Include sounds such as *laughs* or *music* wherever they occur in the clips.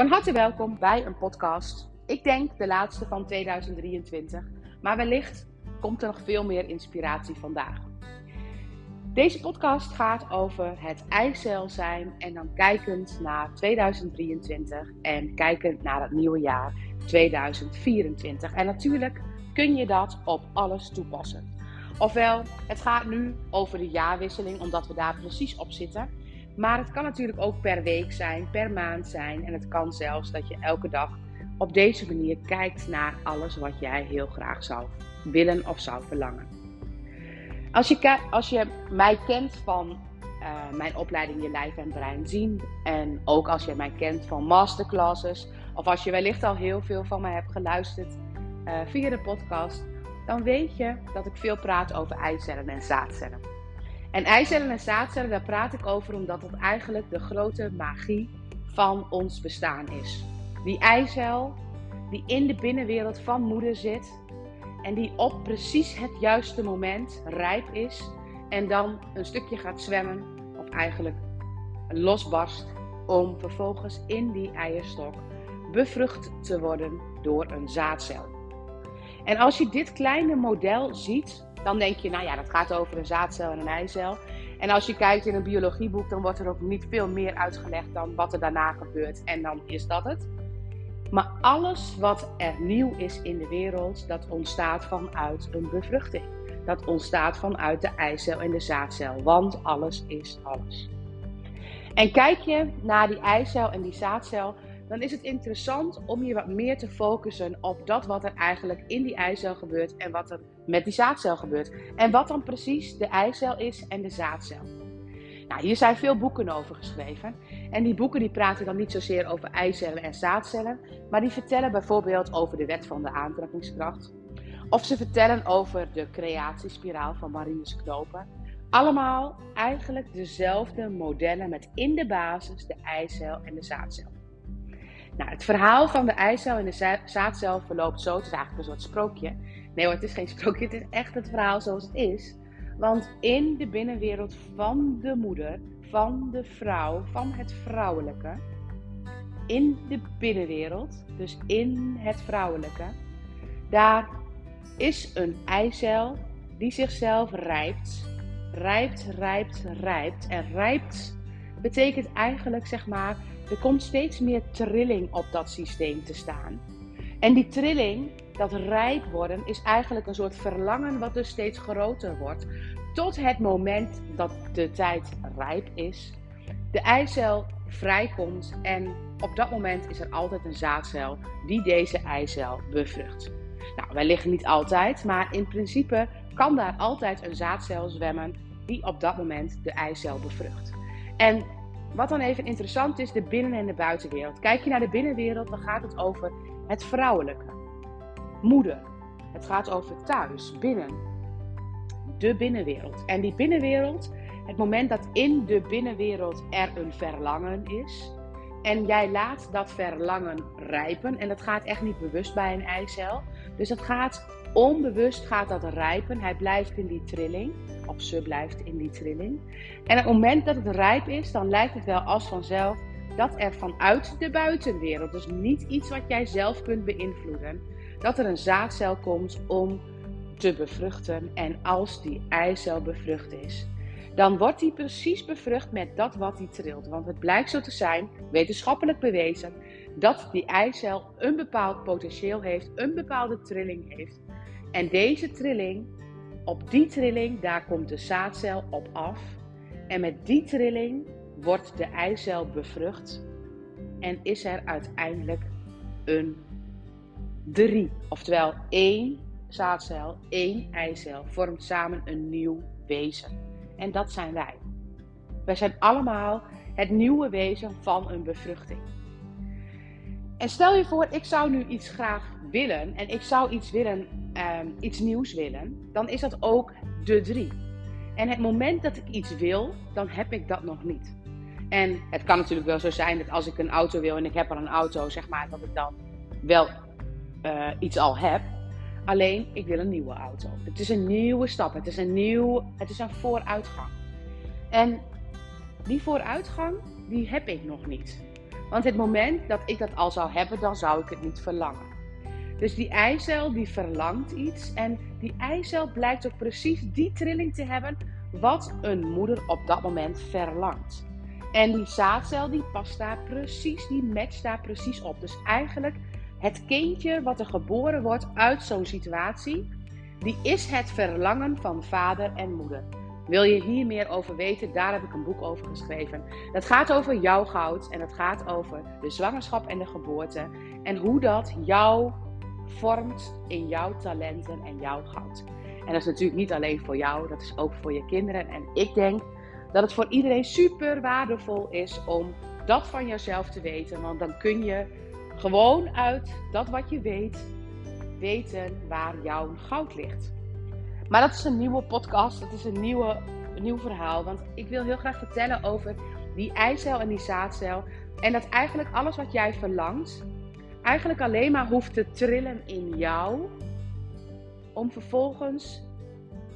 Van harte welkom bij een podcast. Ik denk de laatste van 2023, maar wellicht komt er nog veel meer inspiratie vandaag. Deze podcast gaat over het eicel zijn en dan kijkend naar 2023 en kijkend naar het nieuwe jaar 2024. En natuurlijk kun je dat op alles toepassen. Ofwel, het gaat nu over de jaarwisseling, omdat we daar precies op zitten. Maar het kan natuurlijk ook per week zijn, per maand zijn. En het kan zelfs dat je elke dag op deze manier kijkt naar alles wat jij heel graag zou willen of zou verlangen. Als je, als je mij kent van uh, mijn opleiding Je Lijf en Brein Zien. En ook als je mij kent van masterclasses. Of als je wellicht al heel veel van mij hebt geluisterd uh, via de podcast. Dan weet je dat ik veel praat over eicellen en zaadcellen. En eicellen en zaadcellen, daar praat ik over omdat het eigenlijk de grote magie van ons bestaan is. Die eicel die in de binnenwereld van moeder zit en die op precies het juiste moment rijp is en dan een stukje gaat zwemmen of eigenlijk losbarst om vervolgens in die eierstok bevrucht te worden door een zaadcel. En als je dit kleine model ziet, dan denk je, nou ja, dat gaat over een zaadcel en een eicel. En als je kijkt in een biologieboek, dan wordt er ook niet veel meer uitgelegd dan wat er daarna gebeurt. En dan is dat het. Maar alles wat er nieuw is in de wereld, dat ontstaat vanuit een bevruchting. Dat ontstaat vanuit de eicel en de zaadcel, want alles is alles. En kijk je naar die eicel en die zaadcel, dan is het interessant om je wat meer te focussen op dat wat er eigenlijk in die eicel gebeurt en wat er met die zaadcel gebeurt. En wat dan precies de eicel is en de zaadcel. Nou, hier zijn veel boeken over geschreven. En die boeken die praten dan niet zozeer over eicellen en zaadcellen, maar die vertellen bijvoorbeeld over de wet van de aantrekkingskracht. Of ze vertellen over de creatiespiraal van Marinus Knopen. Allemaal eigenlijk dezelfde modellen met in de basis de eicel en de zaadcel. Nou, het verhaal van de eicel en de zaadcel verloopt zo. Het is eigenlijk een soort sprookje. Nee hoor, het is geen sprookje. Het is echt het verhaal zoals het is. Want in de binnenwereld van de moeder, van de vrouw, van het vrouwelijke. In de binnenwereld, dus in het vrouwelijke. Daar is een eicel die zichzelf rijpt. Rijpt, rijpt, rijpt. En rijpt betekent eigenlijk, zeg maar, er komt steeds meer trilling op dat systeem te staan. En die trilling, dat rijp worden, is eigenlijk een soort verlangen wat dus steeds groter wordt. Tot het moment dat de tijd rijp is, de eicel vrijkomt en op dat moment is er altijd een zaadcel die deze eicel bevrucht. Nou, wellicht niet altijd, maar in principe kan daar altijd een zaadcel zwemmen die op dat moment de eicel bevrucht. En wat dan even interessant is, de binnen- en de buitenwereld. Kijk je naar de binnenwereld, dan gaat het over het vrouwelijke. Moeder. Het gaat over thuis, binnen. De binnenwereld. En die binnenwereld, het moment dat in de binnenwereld er een verlangen is. En jij laat dat verlangen rijpen. En dat gaat echt niet bewust bij een eicel. Dus dat gaat onbewust gaat dat rijpen. Hij blijft in die trilling. Of ze blijft in die trilling. En op het moment dat het rijp is, dan lijkt het wel als vanzelf dat er vanuit de buitenwereld, dus niet iets wat jij zelf kunt beïnvloeden, dat er een zaadcel komt om te bevruchten. En als die eicel bevrucht is, dan wordt die precies bevrucht met dat wat die trilt. Want het blijkt zo te zijn, wetenschappelijk bewezen, dat die eicel een bepaald potentieel heeft, een bepaalde trilling heeft. En deze trilling, op die trilling, daar komt de zaadcel op af. En met die trilling wordt de eicel bevrucht en is er uiteindelijk een drie. Oftewel één zaadcel, één eicel vormt samen een nieuw wezen. En dat zijn wij. Wij zijn allemaal het nieuwe wezen van een bevruchting. En stel je voor, ik zou nu iets graag willen en ik zou iets willen, ehm, iets nieuws willen, dan is dat ook de drie. En het moment dat ik iets wil, dan heb ik dat nog niet. En het kan natuurlijk wel zo zijn dat als ik een auto wil en ik heb al een auto, zeg maar, dat ik dan wel uh, iets al heb. Alleen, ik wil een nieuwe auto. Het is een nieuwe stap. Het is een nieuw, het is een vooruitgang. En die vooruitgang, die heb ik nog niet. Want het moment dat ik dat al zou hebben, dan zou ik het niet verlangen. Dus die eicel die verlangt iets en die eicel blijkt ook precies die trilling te hebben wat een moeder op dat moment verlangt. En die zaadcel die past daar precies, die matcht daar precies op. Dus eigenlijk het kindje wat er geboren wordt uit zo'n situatie, die is het verlangen van vader en moeder. Wil je hier meer over weten? Daar heb ik een boek over geschreven. Dat gaat over jouw goud en dat gaat over de zwangerschap en de geboorte. En hoe dat jou vormt in jouw talenten en jouw goud. En dat is natuurlijk niet alleen voor jou, dat is ook voor je kinderen. En ik denk dat het voor iedereen super waardevol is om dat van jezelf te weten. Want dan kun je gewoon uit dat wat je weet, weten waar jouw goud ligt. Maar dat is een nieuwe podcast, dat is een, nieuwe, nieuw verhaal. Want ik wil heel graag vertellen over die eicel en die zaadcel. En dat eigenlijk alles wat jij verlangt, eigenlijk alleen maar hoeft te trillen in jou. Om vervolgens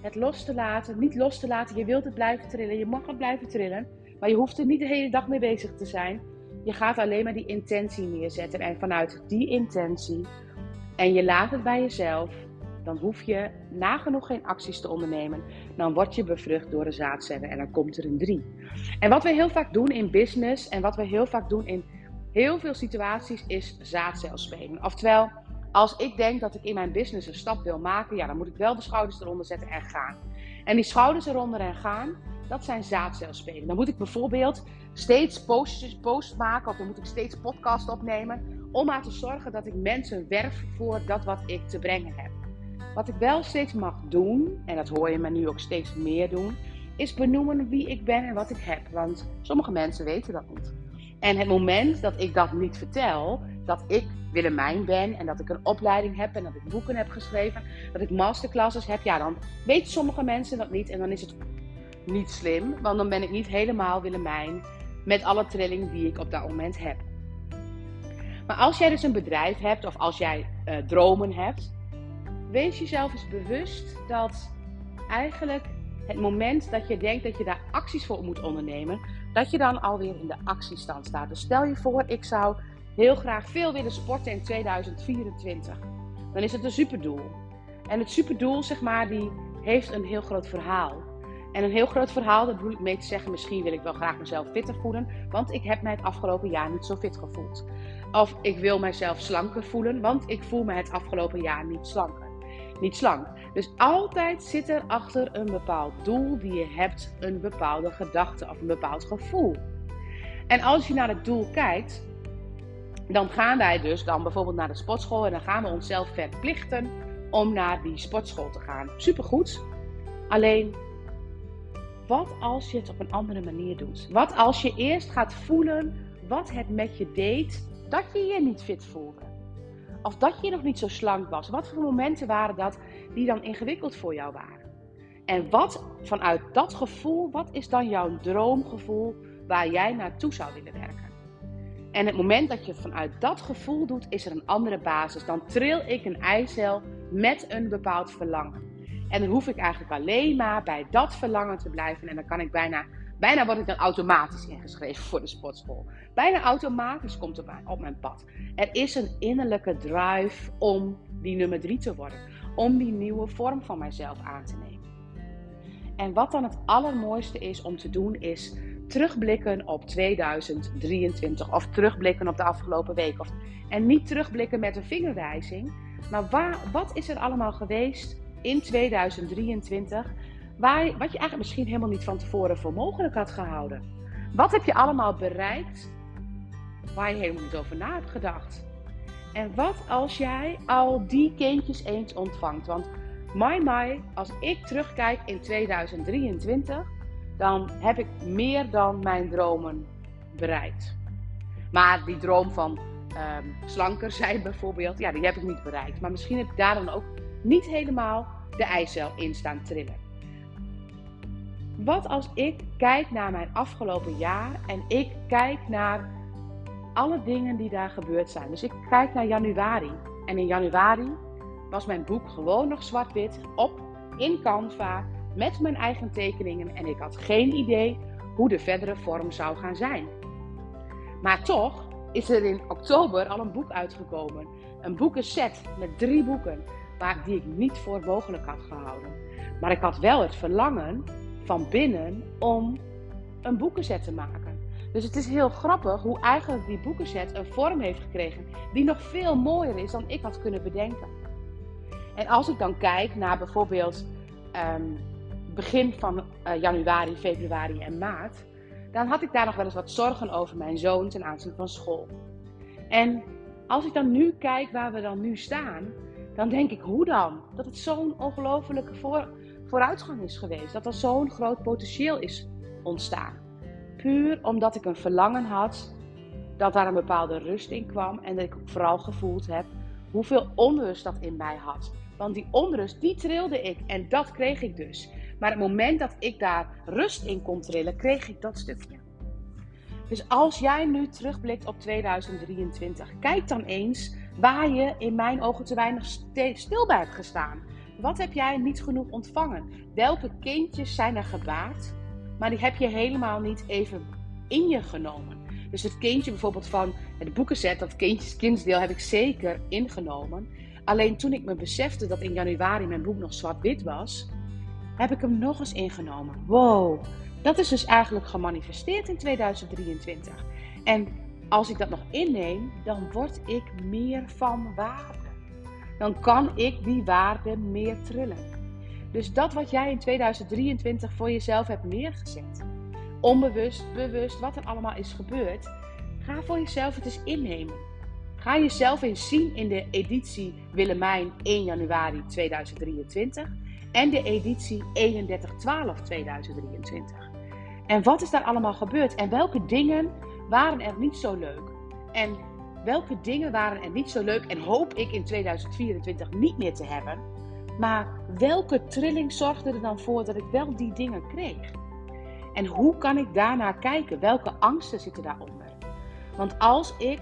het los te laten. Niet los te laten, je wilt het blijven trillen. Je mag het blijven trillen. Maar je hoeft er niet de hele dag mee bezig te zijn. Je gaat alleen maar die intentie neerzetten. En vanuit die intentie, en je laat het bij jezelf, dan hoef je nagenoeg geen acties te ondernemen. Dan word je bevrucht door de zaadcellen en dan komt er een drie. En wat we heel vaak doen in business en wat we heel vaak doen in heel veel situaties is zaadcelspelen. Oftewel, als ik denk dat ik in mijn business een stap wil maken, ja, dan moet ik wel de schouders eronder zetten en gaan. En die schouders eronder en gaan, dat zijn zaadcelspelen. Dan moet ik bijvoorbeeld steeds postjes, post maken of dan moet ik steeds podcast opnemen om maar te zorgen dat ik mensen werf voor dat wat ik te brengen heb. Wat ik wel steeds mag doen, en dat hoor je me nu ook steeds meer doen, is benoemen wie ik ben en wat ik heb. Want sommige mensen weten dat niet. En het moment dat ik dat niet vertel, dat ik Willemijn ben en dat ik een opleiding heb en dat ik boeken heb geschreven, dat ik masterclasses heb, ja, dan weten sommige mensen dat niet en dan is het niet slim, want dan ben ik niet helemaal Willemijn met alle trilling die ik op dat moment heb. Maar als jij dus een bedrijf hebt of als jij uh, dromen hebt, wees jezelf eens bewust dat eigenlijk het moment dat je denkt dat je daar acties voor moet ondernemen, dat je dan alweer in de actiestand staat. Dus stel je voor, ik zou heel graag veel willen sporten in 2024. Dan is het een superdoel. En het superdoel, zeg maar, die heeft een heel groot verhaal. En een heel groot verhaal, dat bedoel ik mee te zeggen, misschien wil ik wel graag mezelf fitter voelen, want ik heb mij het afgelopen jaar niet zo fit gevoeld. Of ik wil mijzelf slanker voelen, want ik voel me het afgelopen jaar niet slanker. Niet slank. Dus altijd zit er achter een bepaald doel die je hebt, een bepaalde gedachte of een bepaald gevoel. En als je naar het doel kijkt, dan gaan wij dus dan bijvoorbeeld naar de sportschool en dan gaan we onszelf verplichten om naar die sportschool te gaan. Supergoed. Alleen, wat als je het op een andere manier doet? Wat als je eerst gaat voelen wat het met je deed dat je je niet fit voelde? Of dat je nog niet zo slank was? Wat voor momenten waren dat die dan ingewikkeld voor jou waren? En wat vanuit dat gevoel, wat is dan jouw droomgevoel waar jij naartoe zou willen werken? En het moment dat je vanuit dat gevoel doet, is er een andere basis. Dan tril ik een eicel met een bepaald verlangen. En dan hoef ik eigenlijk alleen maar bij dat verlangen te blijven. En dan kan ik bijna, bijna word ik dan automatisch ingeschreven voor de sportschool. Bijna automatisch komt het op mijn pad. Er is een innerlijke drive om die nummer drie te worden. Om die nieuwe vorm van mijzelf aan te nemen. En wat dan het allermooiste is om te doen, is terugblikken op 2023 of terugblikken op de afgelopen week. Of, en niet terugblikken met een vingerwijzing, maar waar, wat is er allemaal geweest in 2023 wat je eigenlijk misschien helemaal niet van tevoren voor mogelijk had gehouden? Wat heb je allemaal bereikt waar je helemaal niet over na hebt gedacht? En wat als jij al die kindjes eens ontvangt? Want my my, als ik terugkijk in 2023 dan heb ik meer dan mijn dromen bereikt. Maar die droom van ehm, slanker zijn *laughs* bijvoorbeeld, ja, die heb ik niet bereikt. Maar misschien heb ik daar dan ook niet helemaal de eicel in staan trillen. Wat als ik kijk naar mijn afgelopen jaar en ik kijk naar alle dingen die daar gebeurd zijn. Dus ik kijk naar januari. En in januari was mijn boek gewoon nog zwart-wit op in Canva met mijn eigen tekeningen en ik had geen idee hoe de verdere vorm zou gaan zijn. Maar toch is er in oktober al een boek uitgekomen. Een boekenset met drie boeken, waar, die ik niet voor mogelijk had gehouden. Maar ik had wel het verlangen van binnen om een boekenset te maken. Dus het is heel grappig hoe eigenlijk die boekenset een vorm heeft gekregen die nog veel mooier is dan ik had kunnen bedenken. En als ik dan kijk naar bijvoorbeeld ehm, begin van uh, januari, februari en maart, dan had ik daar nog wel eens wat zorgen over mijn zoon ten aanzien van school. En als ik dan nu kijk waar we dan nu staan, dan denk ik, hoe dan? Dat het zo'n ongelofelijke voor, vooruitgang is geweest. Dat er zo'n groot potentieel is ontstaan. Puur omdat ik een verlangen had dat daar een bepaalde rust in kwam. En dat ik vooral gevoeld heb hoeveel onrust dat in mij had. Want die onrust, die trilde ik. En dat kreeg ik dus. Maar het moment dat ik daar rust in kon trillen, kreeg ik dat stukje. Dus als jij nu terugblikt op 2023, kijk dan eens waar je in mijn ogen te weinig stil bij hebt gestaan. Wat heb jij niet genoeg ontvangen? Welke kindjes zijn er gebaard, maar die heb je helemaal niet even in je genomen? Dus het kindje bijvoorbeeld van het boekenzet, dat kindjes, kindsdeel, heb ik zeker ingenomen. Alleen toen ik me besefte dat in januari mijn boek nog zwart-wit was, heb ik hem nog eens ingenomen. Wow, dat is dus eigenlijk gemanifesteerd in 2023. En als ik dat nog inneem, dan word ik meer van waarde. Dan kan ik die waarde meer trillen. Dus dat wat jij in 2023 voor jezelf hebt neergezet, onbewust, bewust, wat er allemaal is gebeurd, ga voor jezelf het eens innemen. Ga jezelf eens zien in de editie Willemijn 1 januari 2023 en de editie 31-12-2023. En wat is daar allemaal gebeurd? En welke dingen waren er niet zo leuk? En welke dingen waren er niet zo leuk en hoop ik in 2024 niet meer te hebben? Maar welke trilling zorgde er dan voor dat ik wel die dingen kreeg? En hoe kan ik daarnaar kijken? Welke angsten zitten daaronder? Want als ik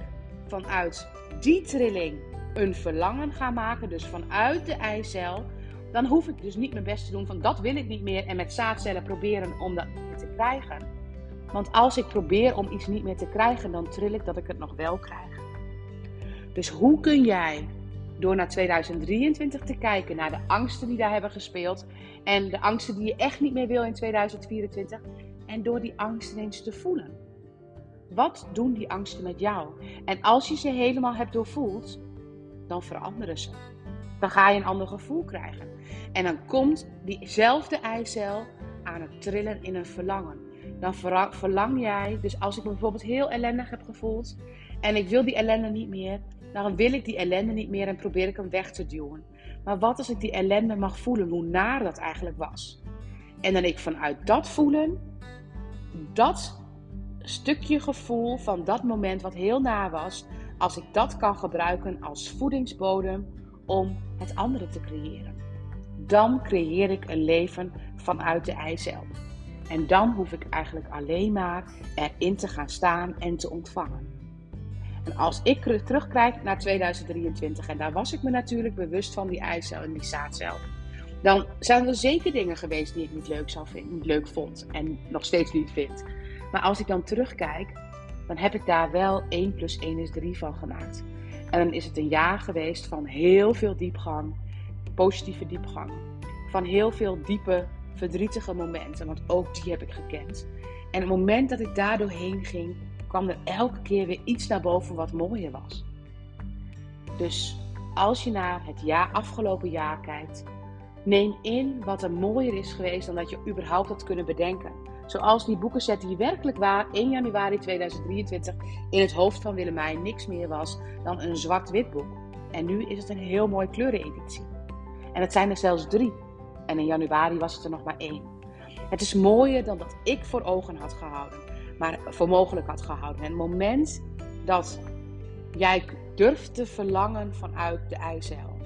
vanuit die trilling een verlangen ga maken, dus vanuit de eicel, dan hoef ik dus niet mijn best te doen van dat wil ik niet meer en met zaadcellen proberen om dat niet meer te krijgen. Want als ik probeer om iets niet meer te krijgen, dan tril ik dat ik het nog wel krijg. Dus hoe kun jij door naar 2023 te kijken, naar de angsten die daar hebben gespeeld en de angsten die je echt niet meer wil in 2024 en door die angsten eens te voelen. Wat doen die angsten met jou? En als je ze helemaal hebt doorvoeld, dan veranderen ze. Dan ga je een ander gevoel krijgen. En dan komt diezelfde eicel aan het trillen in een verlangen. Dan verlang jij, dus als ik me bijvoorbeeld heel ellendig heb gevoeld en ik wil die ellende niet meer, dan wil ik die ellende niet meer en probeer ik hem weg te duwen. Maar wat als ik die ellende mag voelen, hoe naar dat eigenlijk was? En dan ik vanuit dat voelen, dat stukje gevoel van dat moment wat heel naar was, als ik dat kan gebruiken als voedingsbodem om het andere te creëren. Dan creëer ik een leven vanuit de eicel. En dan hoef ik eigenlijk alleen maar erin te gaan staan en te ontvangen. En als ik terugkijk naar 2023, en daar was ik me natuurlijk bewust van die eicel en die zaadcel, dan zijn er zeker dingen geweest die ik niet leuk, zou vinden, niet leuk vond en nog steeds niet vind. Maar als ik dan terugkijk, dan heb ik daar wel 1 plus 1 is 3 van gemaakt. En dan is het een jaar geweest van heel veel diepgang, positieve diepgang. Van heel veel diepe, verdrietige momenten, want ook die heb ik gekend. En het moment dat ik daar doorheen ging, kwam er elke keer weer iets naar boven wat mooier was. Dus als je naar het jaar, afgelopen jaar kijkt, neem in wat er mooier is geweest dan dat je überhaupt had kunnen bedenken. Zoals die boekenset die werkelijk waar 1 januari 2023 in het hoofd van Willemijn niks meer was dan een zwart-wit boek. En nu is het een heel mooi kleureneditie. En het zijn er zelfs drie. En in januari was het er nog maar één. Het is mooier dan dat ik voor ogen had gehouden, maar voor mogelijk had gehouden. En het moment dat jij durft te verlangen vanuit de eicel,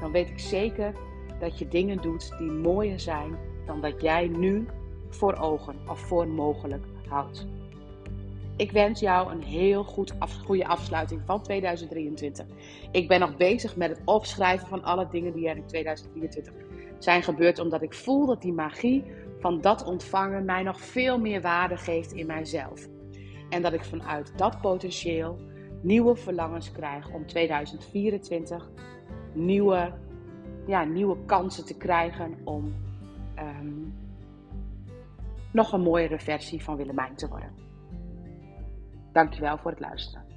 dan weet ik zeker dat je dingen doet die mooier zijn dan dat jij nu voor ogen of voor mogelijk houdt. Ik wens jou een heel goed goede afsluiting van 2023. Ik ben nog bezig met het opschrijven van alle dingen die er in 2023 zijn gebeurd, omdat ik voel dat die magie van dat ontvangen mij nog veel meer waarde geeft in mijzelf. En dat ik vanuit dat potentieel nieuwe verlangens krijg om 2024 nieuwe, ja, nieuwe kansen te krijgen om ehm, nog een mooiere versie van Willemijn te worden. Dankjewel voor het luisteren.